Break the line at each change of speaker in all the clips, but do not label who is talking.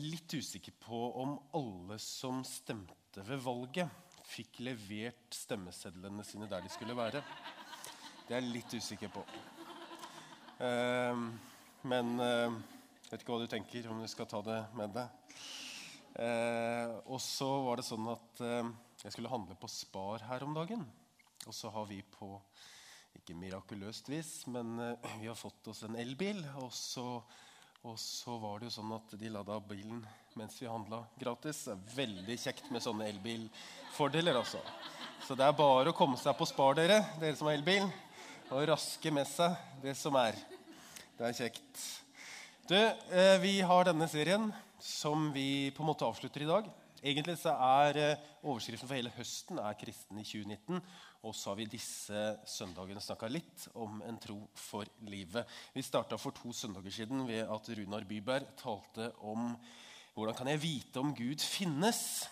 Er litt usikker på om alle som stemte ved valget, fikk levert stemmesedlene sine der de skulle være. Det er jeg litt usikker på. Eh, men jeg vet ikke hva du tenker, om du skal ta det med deg. Eh, og så var det sånn at eh, jeg skulle handle på Spar her om dagen. Og så har vi på ikke mirakuløst vis, men eh, vi har fått oss en elbil. Og så og så var det jo sånn at de lada bilen mens vi handla gratis. Veldig kjekt med sånne elbilfordeler, altså. Så det er bare å komme seg på Spar, dere, dere som har elbil, og raske med seg det som er. Det er kjekt. Du, eh, vi har denne serien som vi på en måte avslutter i dag. Egentlig så er eh, overskriften for hele høsten er 'Kristen i 2019'. Og så har vi disse søndagene snakka litt om en tro for livet. Vi starta for to søndager siden ved at Runar Byberg talte om hvordan kan jeg vite om Gud finnes.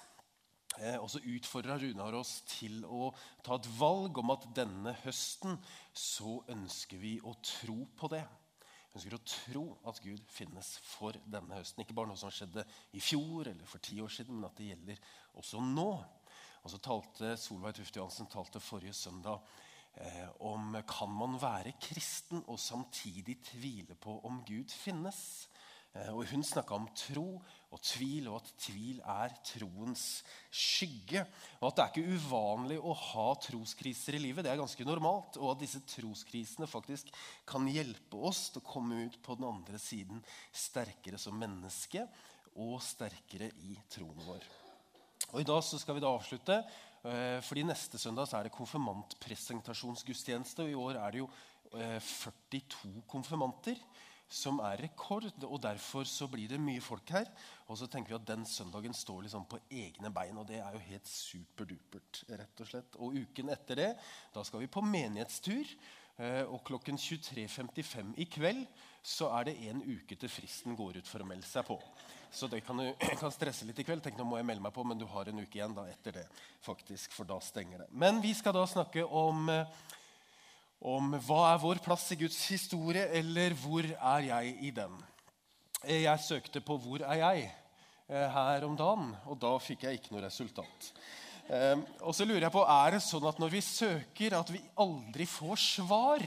Eh, og så utfordra Runar oss til å ta et valg om at denne høsten så ønsker vi å tro på det. Ønsker å tro at Gud finnes for denne høsten. Ikke bare noe som skjedde i fjor eller for ti år siden, men at det gjelder også nå. Og så talte Solveig Tufte Johansen talte forrige søndag eh, om kan man være kristen og samtidig tvile på om Gud finnes. Eh, og Hun snakka om tro og tvil, og at tvil er troens skygge. Og at det er ikke uvanlig å ha troskriser i livet. Det er ganske normalt. Og at disse troskrisene faktisk kan hjelpe oss til å komme ut på den andre siden sterkere som menneske og sterkere i troen vår. Og I dag så skal vi da avslutte, eh, fordi neste søndag så er det konfirmantpresentasjonsgudstjeneste. og I år er det jo 42 eh, konfirmanter, som er rekord. og Derfor så blir det mye folk her. Og så tenker vi at den søndagen står liksom på egne bein. Og det er jo helt superdupert. rett Og slett. Og uken etter det da skal vi på menighetstur. Eh, og klokken 23.55 i kveld så er det en uke til fristen går ut for å melde seg på. Så det kan du kan stresse litt i kveld. Tenk, nå må jeg melde meg på, Men du har en uke igjen da etter det, faktisk, for da stenger det. Men vi skal da snakke om, eh, om hva er vår plass i Guds historie, eller hvor er jeg i den? Eh, jeg søkte på 'Hvor er jeg?' Eh, her om dagen, og da fikk jeg ikke noe resultat. Um, og så lurer jeg på, Er det sånn at når vi søker, at vi aldri får svar?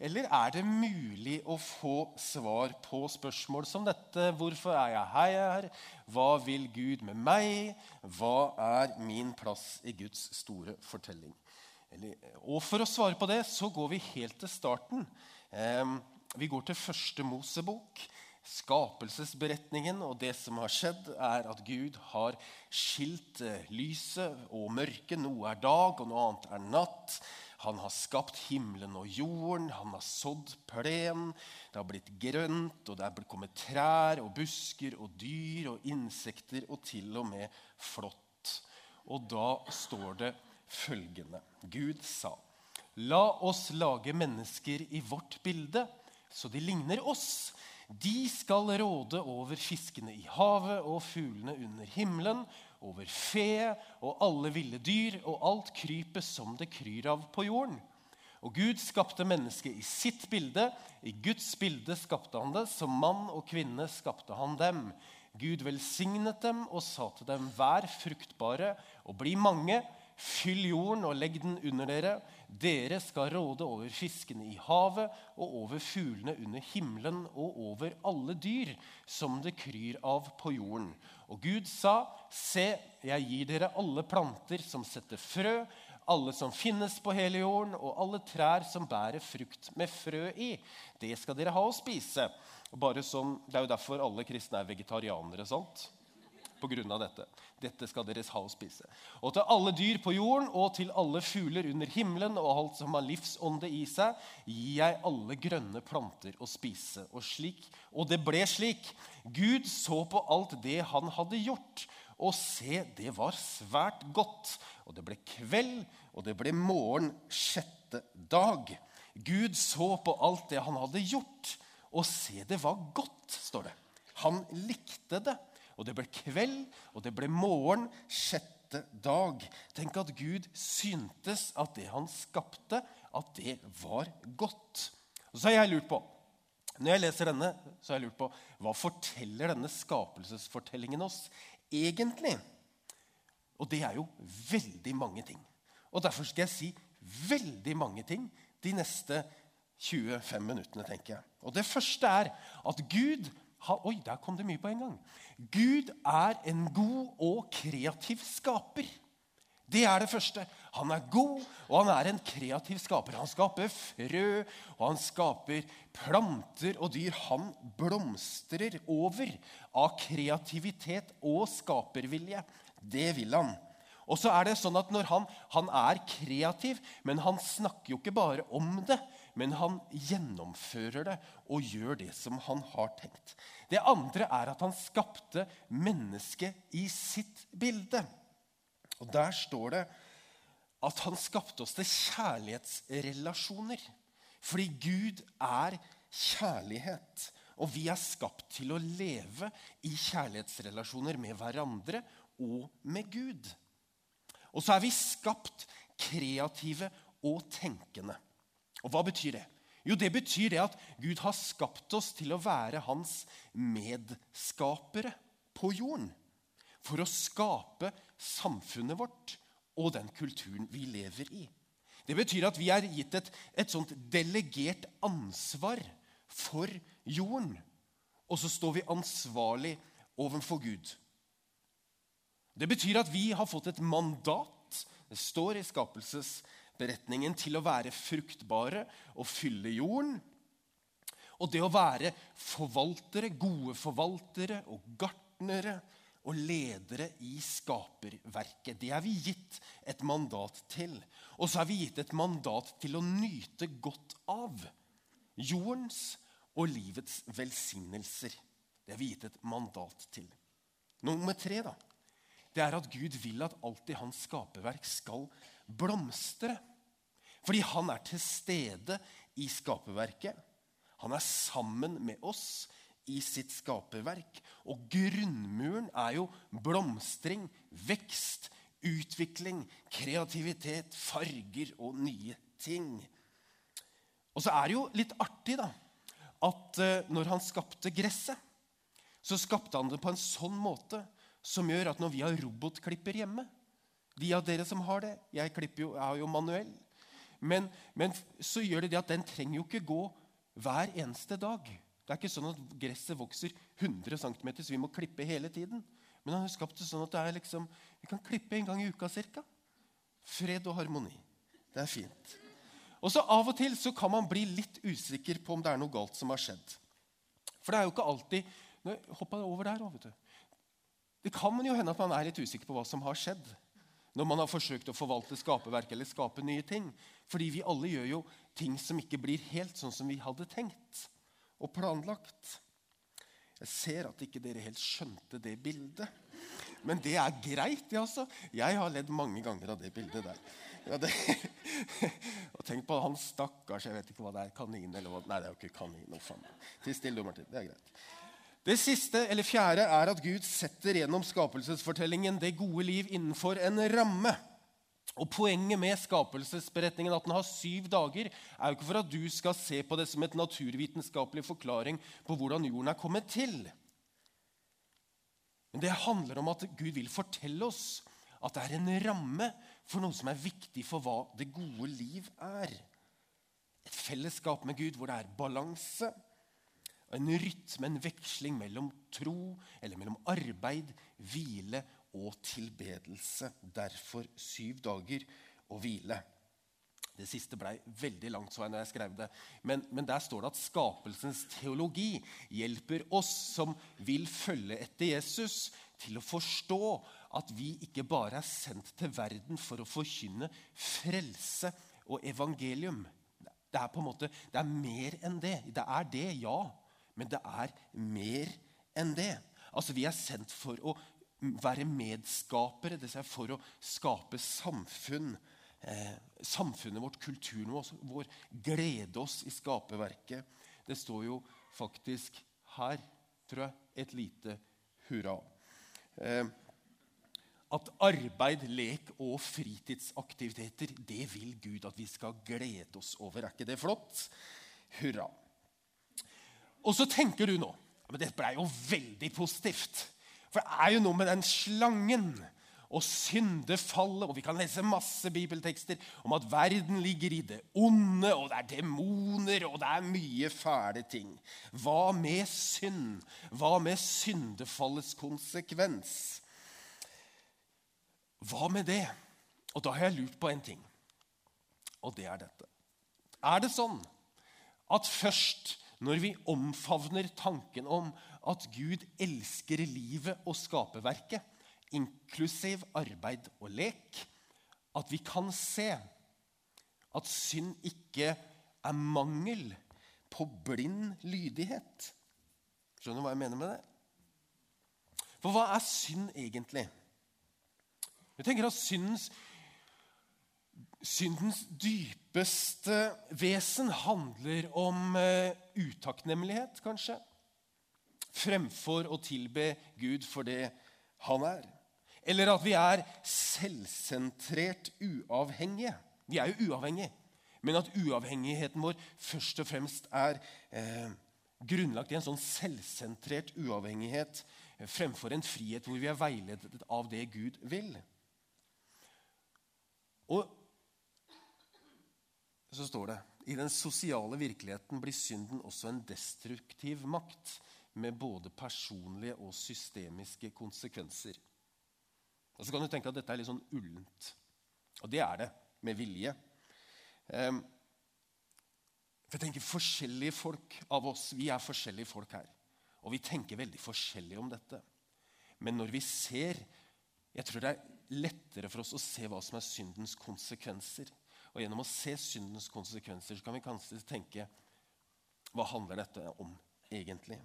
Eller er det mulig å få svar på spørsmål som dette? Hvorfor er jeg her? Hva vil Gud med meg? Hva er min plass i Guds store fortelling? Eller, og For å svare på det så går vi helt til starten. Vi går til første Mosebok skapelsesberetningen. Og det som har skjedd, er at Gud har skilt eh, lyset og mørket. Noe er dag, og noe annet er natt. Han har skapt himmelen og jorden, han har sådd plen. Det har blitt grønt, og det er kommet trær og busker og dyr og insekter og til og med flått. Og da står det følgende Gud sa, la oss lage mennesker i vårt bilde, så de ligner oss. De skal råde over fiskene i havet og fuglene under himmelen, over fe og alle ville dyr og alt krypet som det kryr av på jorden. Og Gud skapte mennesket i sitt bilde. I Guds bilde skapte han det. Som mann og kvinne skapte han dem. Gud velsignet dem og sa til dem, vær fruktbare og bli mange. Fyll jorden og legg den under dere. Dere skal råde over fiskene i havet og over fuglene under himmelen og over alle dyr som det kryr av på jorden. Og Gud sa, se, jeg gir dere alle planter som setter frø, alle som finnes på hele jorden, og alle trær som bærer frukt med frø i. Det skal dere ha å spise. Bare sånn, Det er jo derfor alle kristne er vegetarianere. sant? Av dette. Dette skal deres ha å spise. Og til alle dyr på jorden og til alle fugler under himmelen og alt som har livsånde i seg, gir jeg alle grønne planter å spise. Og, slik, og det ble slik. Gud så på alt det han hadde gjort, og se, det var svært godt. Og det ble kveld, og det ble morgen sjette dag. Gud så på alt det han hadde gjort, og se, det var godt, står det. Han likte det. Og det ble kveld, og det ble morgen sjette dag. Tenk at Gud syntes at det han skapte, at det var godt. Og så har jeg lurt på Når jeg leser denne, så har jeg lurt på hva forteller denne skapelsesfortellingen oss egentlig? Og det er jo veldig mange ting. Og Derfor skal jeg si veldig mange ting de neste 25 minuttene. tenker jeg. Og Det første er at Gud har, Oi, der kom det mye på en gang. Gud er en god og kreativ skaper. Det er det første. Han er god, og han er en kreativ skaper. Han skaper frø, og han skaper planter og dyr. Han blomstrer over av kreativitet og skapervilje. Det vil han. Og så er det sånn at han, han er kreativ, men han snakker jo ikke bare om det, men han gjennomfører det og gjør det som han har tenkt. Det andre er at han skapte mennesket i sitt bilde. Og Der står det at han skapte oss til kjærlighetsrelasjoner. Fordi Gud er kjærlighet. Og vi er skapt til å leve i kjærlighetsrelasjoner med hverandre og med Gud. Og så er vi skapt kreative og tenkende. Og hva betyr det? Jo, det betyr det at Gud har skapt oss til å være hans medskapere på jorden for å skape samfunnet vårt og den kulturen vi lever i. Det betyr at vi er gitt et, et sånt delegert ansvar for jorden. Og så står vi ansvarlig overfor Gud. Det betyr at vi har fått et mandat. Det står i skapelsesberetningen til å være fruktbare og fylle jorden. Og det å være forvaltere, gode forvaltere og gartnere og ledere i skaperverket. Det er vi gitt et mandat til. Og så er vi gitt et mandat til å nyte godt av jordens og livets velsignelser. Det er vi gitt et mandat til. Nummer tre da, det er at Gud vil at alt i hans skaperverk skal blomstre. Fordi han er til stede i skaperverket. Han er sammen med oss i sitt skaperverk. Og grunnmuren er jo blomstring, vekst, utvikling, kreativitet, farger og nye ting. Og så er det jo litt artig da, at uh, når han skapte gresset, så skapte han det på en sånn måte som gjør at når vi har robotklipper hjemme De av dere som har det Jeg klipper jo, jeg har jo manuell. Men, men så gjør det det at den trenger jo ikke gå hver eneste dag. Det er ikke sånn at gresset vokser 100 cm, så vi må klippe hele tiden. Men han har skapt det sånn at det er liksom, vi kan klippe en gang i uka ca. Fred og harmoni. Det er fint. Og så Av og til så kan man bli litt usikker på om det er noe galt som har skjedd. For det er jo ikke alltid Hoppa over der òg, vet du. Det kan jo hende at man er litt usikker på hva som har skjedd. Når man har forsøkt å forvalte skaperverket eller skape nye ting. Fordi vi alle gjør jo ting som ikke blir helt sånn som vi hadde tenkt og planlagt. Jeg ser at ikke dere helt skjønte det bildet. Men det er greit, det altså. Jeg har ledd mange ganger av det bildet der. Ja, det, og tenk på han stakkars Jeg vet ikke hva det er. Kanin eller hva Nei, det er jo ikke kanin. Til stille, Martin. Det er greit. Det siste, eller fjerde, er at Gud setter gjennom skapelsesfortellingen det gode liv innenfor en ramme. Og Poenget med skapelsesberetningen, at den har syv dager, er jo ikke for at du skal se på det som et naturvitenskapelig forklaring på hvordan jorden er kommet til. Men det handler om at Gud vil fortelle oss at det er en ramme for noe som er viktig for hva det gode liv er. Et fellesskap med Gud hvor det er balanse, en rytme, en veksling mellom tro eller mellom arbeid, hvile og tilbedelse. Derfor syv dager å hvile. Det siste blei veldig langt, så jeg når jeg skrev det. Men, men, der står det at skapelsens teologi hjelper oss som vil følge etter Jesus, til å forstå at vi ikke bare er sendt til verden for å forkynne frelse og evangelium. Det er på en måte, det er mer enn det. Det er det, ja. Men det er mer enn det. Altså, Vi er sendt for å være medskapere, det er for å skape samfunn. Eh, samfunnet vårt, kulturen vår, glede oss i skaperverket. Det står jo faktisk her, tror jeg, et lite hurra. Eh, at arbeid, lek og fritidsaktiviteter, det vil Gud at vi skal glede oss over. Er ikke det flott? Hurra. Og så tenker du nå men Dette ble jo veldig positivt. For det er jo noe med den slangen og syndefallet. Og vi kan lese masse bibeltekster om at verden ligger i det onde, og det er demoner, og det er mye fæle ting. Hva med synd? Hva med syndefallets konsekvens? Hva med det? Og da har jeg lurt på en ting, og det er dette. Er det sånn at først når vi omfavner tanken om at Gud elsker livet og skaperverket, inklusiv arbeid og lek, at vi kan se at synd ikke er mangel på blind lydighet. Skjønner du hva jeg mener med det? For hva er synd egentlig? Jeg tenker at syndens Syndens dypeste vesen handler om uh, utakknemlighet, kanskje. Fremfor å tilbe Gud for det han er. Eller at vi er selvsentrert uavhengige. Vi er jo uavhengige, men at uavhengigheten vår først og fremst er eh, grunnlagt i en sånn selvsentrert uavhengighet eh, fremfor en frihet hvor vi er veiledet av det Gud vil. Og så står det i den sosiale virkeligheten blir synden også en destruktiv makt med både personlige og systemiske konsekvenser. Og Så kan du tenke at dette er litt sånn ullent. Og det er det, med vilje. Um, for jeg tenker Forskjellige folk av oss, vi er forskjellige folk her. Og vi tenker veldig forskjellig om dette. Men når vi ser Jeg tror det er lettere for oss å se hva som er syndens konsekvenser. Og gjennom å se syndens konsekvenser så kan vi kanskje tenke Hva handler dette om egentlig?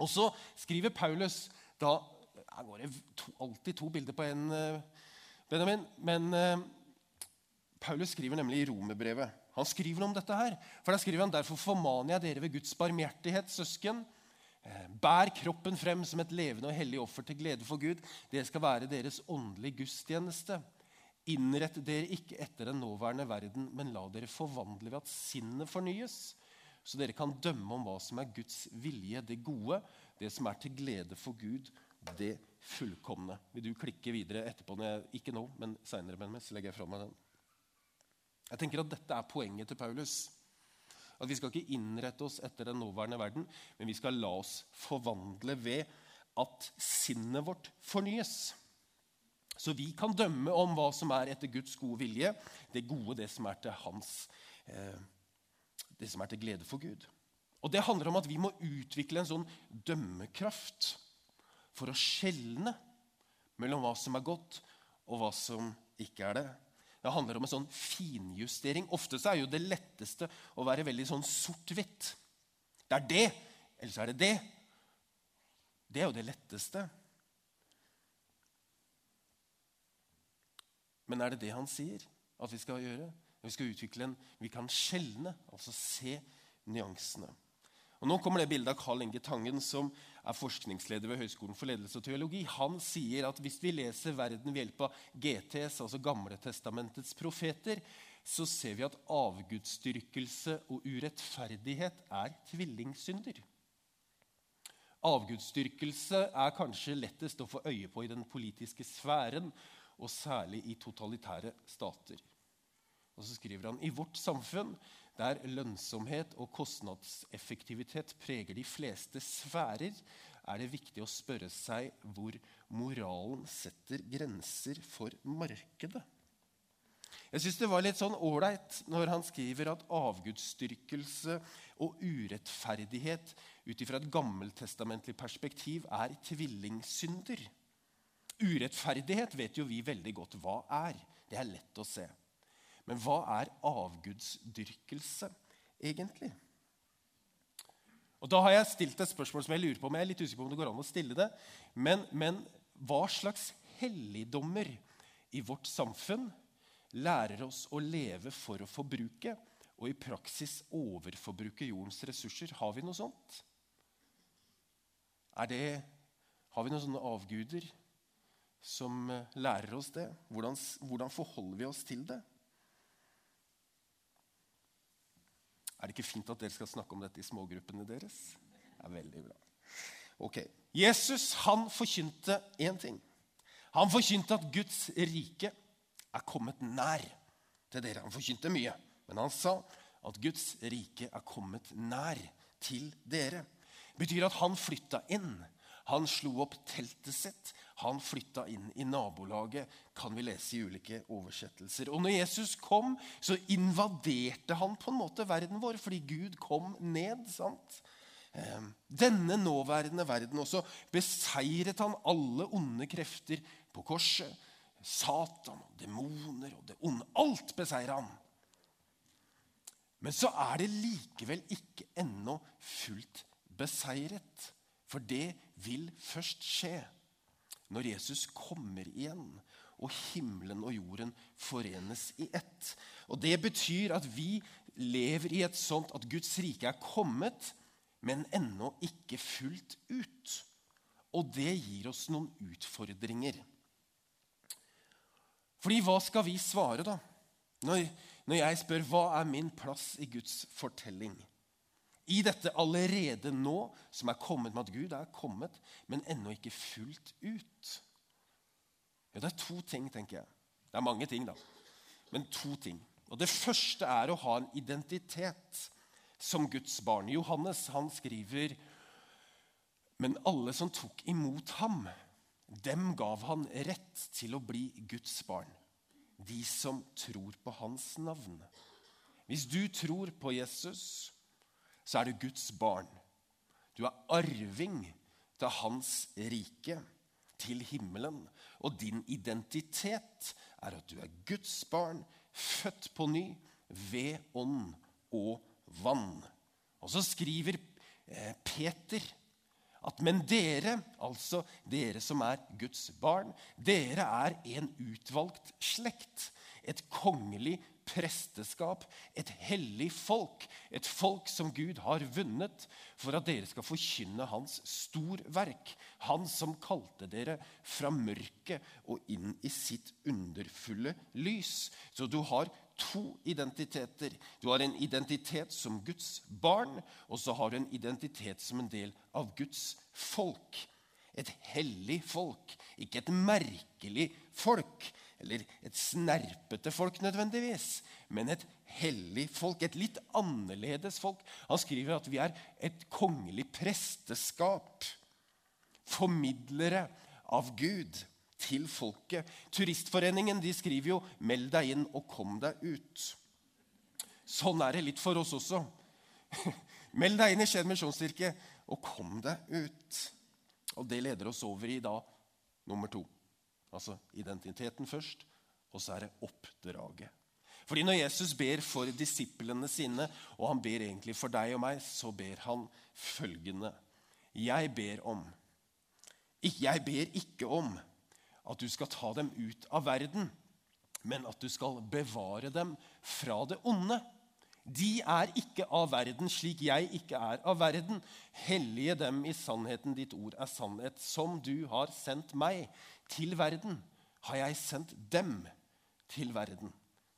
Og så skriver Paulus da Her går det to, alltid to bilder på en uh, Benjamin. Men uh, Paulus skriver nemlig i romerbrevet. Han skriver om dette her. For der skriver han derfor formaner jeg dere ved Guds barmhjertighet, søsken. Eh, bær kroppen frem som et levende og hellig offer til glede for Gud. Det skal være deres åndelige gudstjeneste. Innrett dere ikke etter den nåværende verden, men la dere forvandle ved at sinnet fornyes, så dere kan dømme om hva som er Guds vilje, det gode, det som er til glede for Gud, det fullkomne. Vil du klikke videre etterpå? Ikke nå, men seinere. Legger jeg fra meg den. Jeg tenker at Dette er poenget til Paulus. At Vi skal ikke innrette oss etter den nåværende verden, men vi skal la oss forvandle ved at sinnet vårt fornyes. Så vi kan dømme om hva som er etter Guds gode vilje, det gode, det som er til hans eh, Det som er til glede for Gud. Og Det handler om at vi må utvikle en sånn dømmekraft for å skjelne mellom hva som er godt, og hva som ikke er det. Det handler om en sånn finjustering. Ofte så er jo det letteste å være veldig sånn sort-hvitt. Det er det, eller så er det det. Det er jo det letteste. Men er det det han sier at vi skal gjøre? Vi skal utvikle en Vi kan skjelne, altså se nyansene. Og Nå kommer det bildet av Carl Inge Tangen, som er forskningsleder ved Høgskolen for ledelse og teologi. Han sier at hvis vi leser verden ved hjelp av GTS, altså Gamletestamentets profeter, så ser vi at avgudsdyrkelse og urettferdighet er tvillingsynder. Avgudsdyrkelse er kanskje lettest å få øye på i den politiske sfæren og særlig i totalitære stater. Og så skriver han i vårt samfunn, der lønnsomhet og kostnadseffektivitet preger de fleste sfærer, er det viktig å spørre seg hvor moralen setter grenser for markedet. Jeg syns det var litt sånn ålreit når han skriver at avgudsdyrkelse og urettferdighet ut ifra et gammeltestamentlig perspektiv er tvillingsynder. Urettferdighet vet jo vi veldig godt hva er. Det er lett å se. Men hva er avgudsdyrkelse egentlig? Og Da har jeg stilt et spørsmål som jeg lurer på om jeg er litt usikker på om det går an å stille det. Men, men hva slags helligdommer i vårt samfunn lærer oss å leve for å forbruke, og i praksis overforbruke jordens ressurser? Har vi noe sånt? Det, har vi noen sånne avguder som eh, lærer oss det. Hvordan, hvordan, forholder vi oss til det? Er det ikke fint at dere skal snakke om dette i smågruppene deres? Det er veldig bra. Ok, Jesus han forkynte én ting. Han forkynte at Guds rike er kommet nær til dere. Han forkynte mye, men han sa at Guds rike er kommet nær til dere. Det betyr at han flytta inn. Han slo opp teltet sitt. Han flytta inn i nabolaget, kan vi lese i ulike oversettelser. Og når Jesus kom, så invaderte han på en måte verden vår, fordi Gud kom ned. sant? Ehm, denne nåværende verden. også beseiret han alle onde krefter på korset. Satan og demoner og det onde. Alt beseirer han. Men så er det likevel ikke ennå fullt beseiret. For det vil først skje når Jesus kommer igjen og himmelen og jorden forenes i ett. Og Det betyr at vi lever i et sånt at Guds rike er kommet, men ennå ikke fullt ut. Og det gir oss noen utfordringer. Fordi hva skal vi svare, da? Når, når jeg spør hva er min plass i Guds fortelling? I dette allerede nå, som er kommet med at Gud er kommet, men ennå ikke fullt ut. Ja, Det er to ting, tenker jeg. Det er mange ting, da. Men to ting. Og Det første er å ha en identitet som Guds barn. Johannes han skriver Men alle som tok imot ham, dem gav han rett til å bli Guds barn. De som tror på hans navn. Hvis du tror på Jesus, så er du Guds barn. Du er arving til hans rike, til himmelen. Og din identitet er at du er Guds barn, født på ny ved ånd og vann. Og så skriver eh, Peter at men dere, altså dere som er Guds barn, dere er en utvalgt slekt. Et kongelig presteskap, et hellig folk, et folk som Gud har vunnet, for at dere skal forkynne hans storverk. Han som kalte dere fra mørket og inn i sitt underfulle lys. Så du har to identiteter. Du har en identitet som Guds barn, og så har du en identitet som en del av Guds folk. Et hellig folk, ikke et merkelig folk eller et snerpete folk nødvendigvis, men et hellig folk, et litt annerledes folk. Han skriver at vi er et kongelig presteskap, formidlere av Gud til folket. Turistforeningen de skriver jo 'Meld deg inn og kom deg ut'. Sånn er det litt for oss også. Meld deg inn i Skien misjonskirke og kom deg ut. Og det leder oss over i da nummer to. Altså identiteten først, og så er det oppdraget. Fordi når Jesus ber for disiplene sine, og han ber egentlig for deg og meg, så ber han følgende Jeg ber om Jeg ber ikke om at du skal ta dem ut av verden, men at du skal bevare dem fra det onde. De er ikke av verden, slik jeg ikke er av verden. Hellige dem i sannheten, ditt ord er sannhet. Som du har sendt meg til verden, har jeg sendt dem til verden.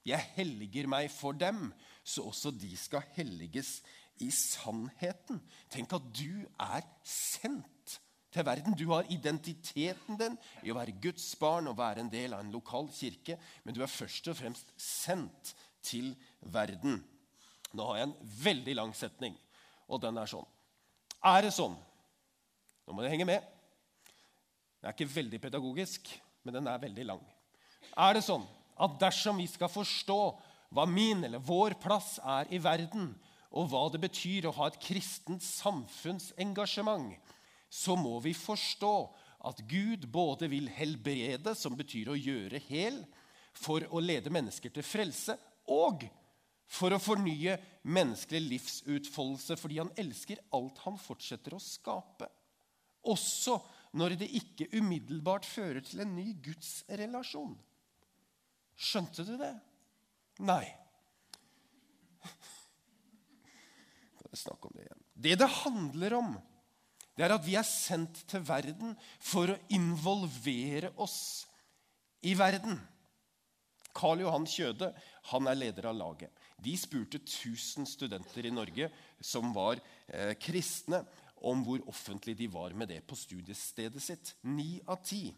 Jeg helliger meg for dem, så også de skal helliges i sannheten. Tenk at du er sendt til verden. Du har identiteten din i å være Guds barn og være en del av en lokal kirke, men du er først og fremst sendt til verden. Nå har jeg en veldig lang setning, og den er sånn. Er det sånn Nå må du henge med. Den er ikke veldig pedagogisk, men den er veldig lang. Er det sånn at dersom vi skal forstå hva min eller vår plass er i verden, og hva det betyr å ha et kristent samfunnsengasjement, så må vi forstå at Gud både vil helbrede, som betyr å gjøre hel, for å lede mennesker til frelse, og for å fornye menneskelig livsutfoldelse, fordi han elsker alt han fortsetter å skape. Også når det ikke umiddelbart fører til en ny gudsrelasjon. Skjønte du det? Nei. Snakk om Det igjen? Det det handler om, det er at vi er sendt til verden for å involvere oss i verden. Karl Johan Kjøde han er leder av laget. De spurte 1000 studenter i Norge som var eh, kristne, om hvor offentlig de var med det på studiestedet sitt. Ni av ti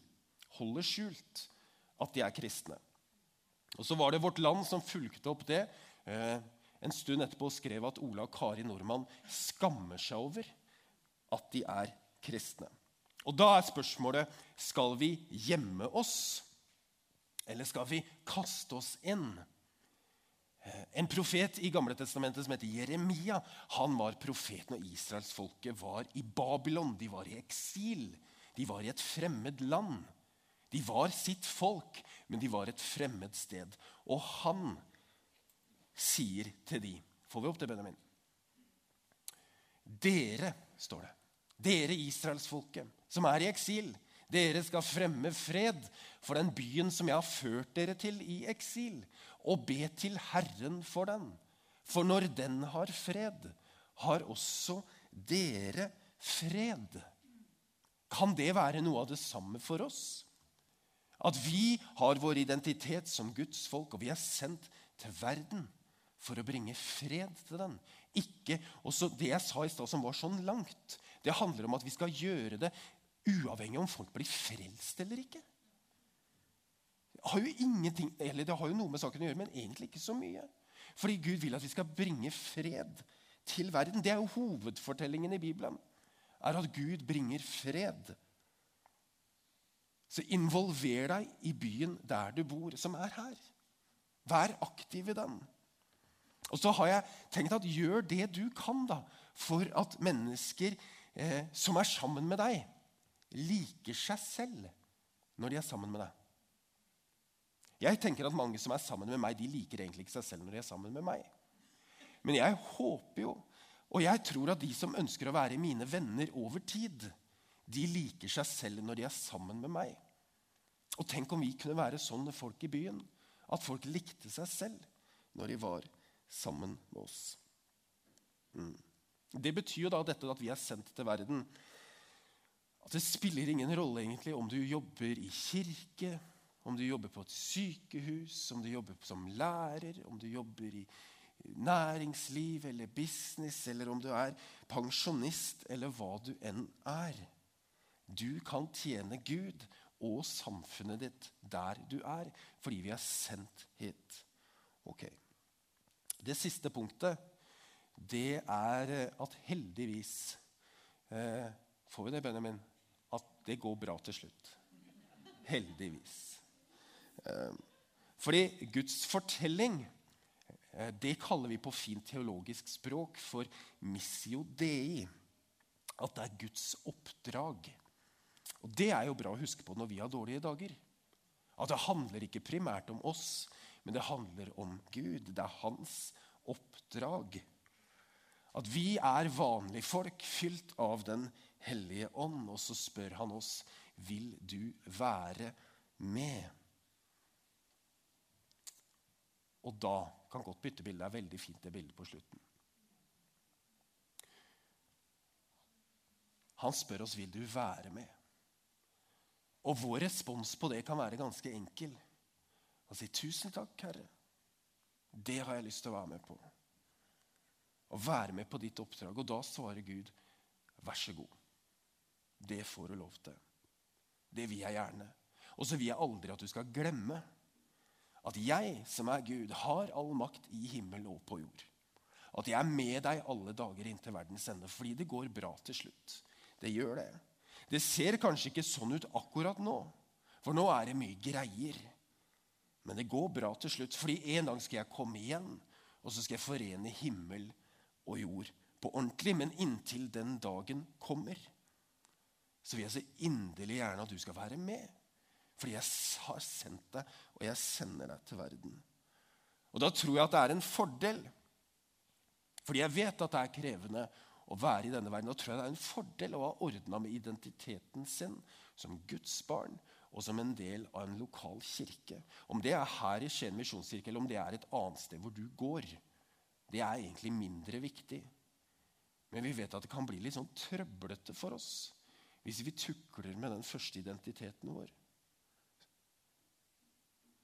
holder skjult at de er kristne. Og Så var det Vårt Land som fulgte opp det. Eh, en stund etterpå skrev at Ola og Kari Nordmann skammer seg over at de er kristne. Og Da er spørsmålet skal vi gjemme oss, eller skal vi kaste oss inn? Eh, en profet i Gamle Testamentet som heter Jeremia, han var profeten når israelsfolket var i Babylon. De var i eksil. De var i et fremmed land. De var sitt folk, men de var et fremmed sted. Og han sier til de Får vi opp det, Benjamin? Dere, står det. Dere israelsfolket som er i eksil. Dere skal fremme fred for den byen som jeg har ført dere til i eksil, og be til Herren for den. For når den har fred, har også dere fred. Kan det være noe av det samme for oss? At vi har vår identitet som Guds folk, og vi er sendt til verden for å bringe fred til den. Ikke, også Det jeg sa i stad som var sånn langt, det handler om at vi skal gjøre det uavhengig om folk blir frelst eller ikke. Har jo, ingenting, eller det har jo noe med saken å gjøre, men egentlig ikke så mye. Fordi Gud vil at vi skal bringe fred til verden. Det er jo hovedfortellingen i Bibelen. er At Gud bringer fred så involver deg i byen der du bor, som er her. Vær aktiv i den. Og så har jeg tenkt at gjør det du kan da, for at mennesker eh, som er sammen med deg, liker seg selv når de er sammen med deg. Jeg tenker at mange som er sammen med meg, de liker egentlig ikke seg selv når de er sammen med meg. Men jeg håper jo, og jeg tror at de som ønsker å være mine venner over tid, de liker seg selv når de er sammen med meg. Og tenk om vi kunne være sånne folk i byen. At folk likte seg selv når de var sammen med oss. Mm. Det betyr jo da dette at vi er sendt til verden. At det spiller ingen rolle egentlig om du jobber i kirke, om du jobber på et sykehus, om du jobber som lærer, om du jobber i næringsliv eller business, eller om du er pensjonist, eller hva du enn er. Du kan tjene Gud og samfunnet ditt der du er, fordi vi er sendt hit. Ok. Det siste punktet, det er at heldigvis eh, Får vi det, Benjamin? At det går bra til slutt. Heldigvis. Eh, fordi Guds fortelling eh, det kaller vi på fint teologisk språk for missio dei. At det er Guds oppdrag. Og Det er jo bra å huske på når vi har dårlige dager. At det handler ikke primært om oss, men det handler om Gud. Det er hans oppdrag. At vi er vanlige folk fylt av Den hellige ånd. Og så spør han oss vil du være med. Og da kan godt byttebildet er veldig fint, det bildet på slutten. Han spør oss vil du være med. Og vår respons på det kan være ganske enkel. Han sier 'Tusen takk, Herre. Det har jeg lyst til å være med på.' Å være med på ditt oppdrag. Og da svarer Gud, 'Vær så god. Det får du lov til.' Det vil jeg gjerne. Og så vil jeg aldri at du skal glemme at jeg, som er Gud, har all makt i himmel og på jord. At jeg er med deg alle dager inntil verdens ende, fordi det går bra til slutt. Det gjør det. Det ser kanskje ikke sånn ut akkurat nå, for nå er det mye greier. Men det går bra til slutt, fordi en dag skal jeg komme igjen, og så skal jeg forene himmel og jord på ordentlig. Men inntil den dagen kommer, så vil jeg så inderlig gjerne at du skal være med. Fordi jeg har sendt deg, og jeg sender deg til verden. Og da tror jeg at det er en fordel. Fordi jeg vet at det er krevende å være i denne verden. Da tror jeg det er en fordel å ha ordna med identiteten sin som Guds barn og som en del av en lokal kirke. Om det er her i Skien misjonskirke eller om det er et annet sted hvor du går, det er egentlig mindre viktig. Men vi vet at det kan bli litt sånn trøblete for oss hvis vi tukler med den første identiteten vår.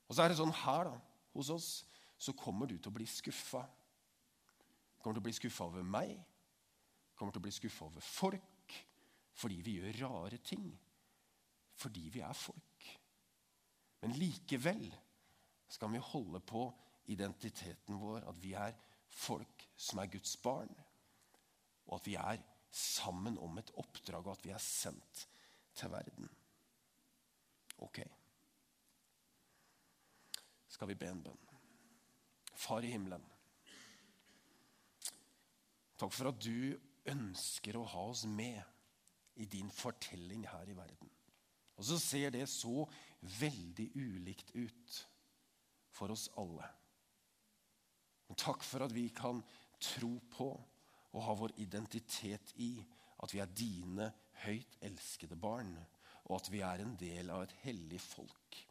Og så er det sånn her da, hos oss så kommer du til å bli skuffa. Kommer til å bli skuffa over meg, kommer til å bli skuffa over folk, fordi vi gjør rare ting. Fordi vi er folk. Men likevel skal vi holde på identiteten vår, at vi er folk som er Guds barn, og at vi er sammen om et oppdrag, og at vi er sendt til verden. Ok. Skal vi be en bønn? Far i himmelen. Takk for at du ønsker å ha oss med i din fortelling her i verden. Og så ser det så veldig ulikt ut for oss alle. Men takk for at vi kan tro på og ha vår identitet i at vi er dine høyt elskede barn, og at vi er en del av et hellig folk,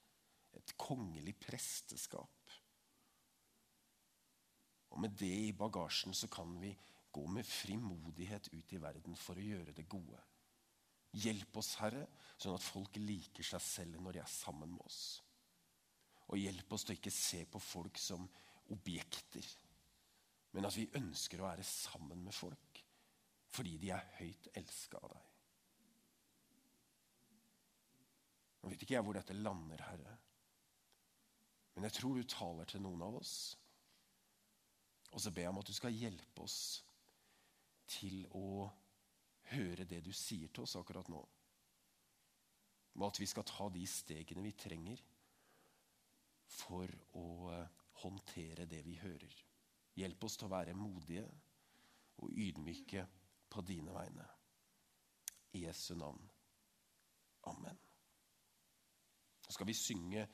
et kongelig presteskap. Og med det i bagasjen så kan vi gå med frimodighet ut i verden for å gjøre det gode. Hjelp oss, Herre, sånn at folk liker seg selv når de er sammen med oss. Og hjelp oss til å ikke se på folk som objekter, men at vi ønsker å være sammen med folk fordi de er høyt elska av deg. Nå vet ikke jeg hvor dette lander, Herre, men jeg tror du taler til noen av oss. Og så ber jeg om at du skal hjelpe oss til å høre det du sier til oss akkurat nå. Og at vi skal ta de stegene vi trenger for å håndtere det vi hører. Hjelp oss til å være modige og ydmyke på dine vegne. I Jesu navn. Amen. Så skal vi synge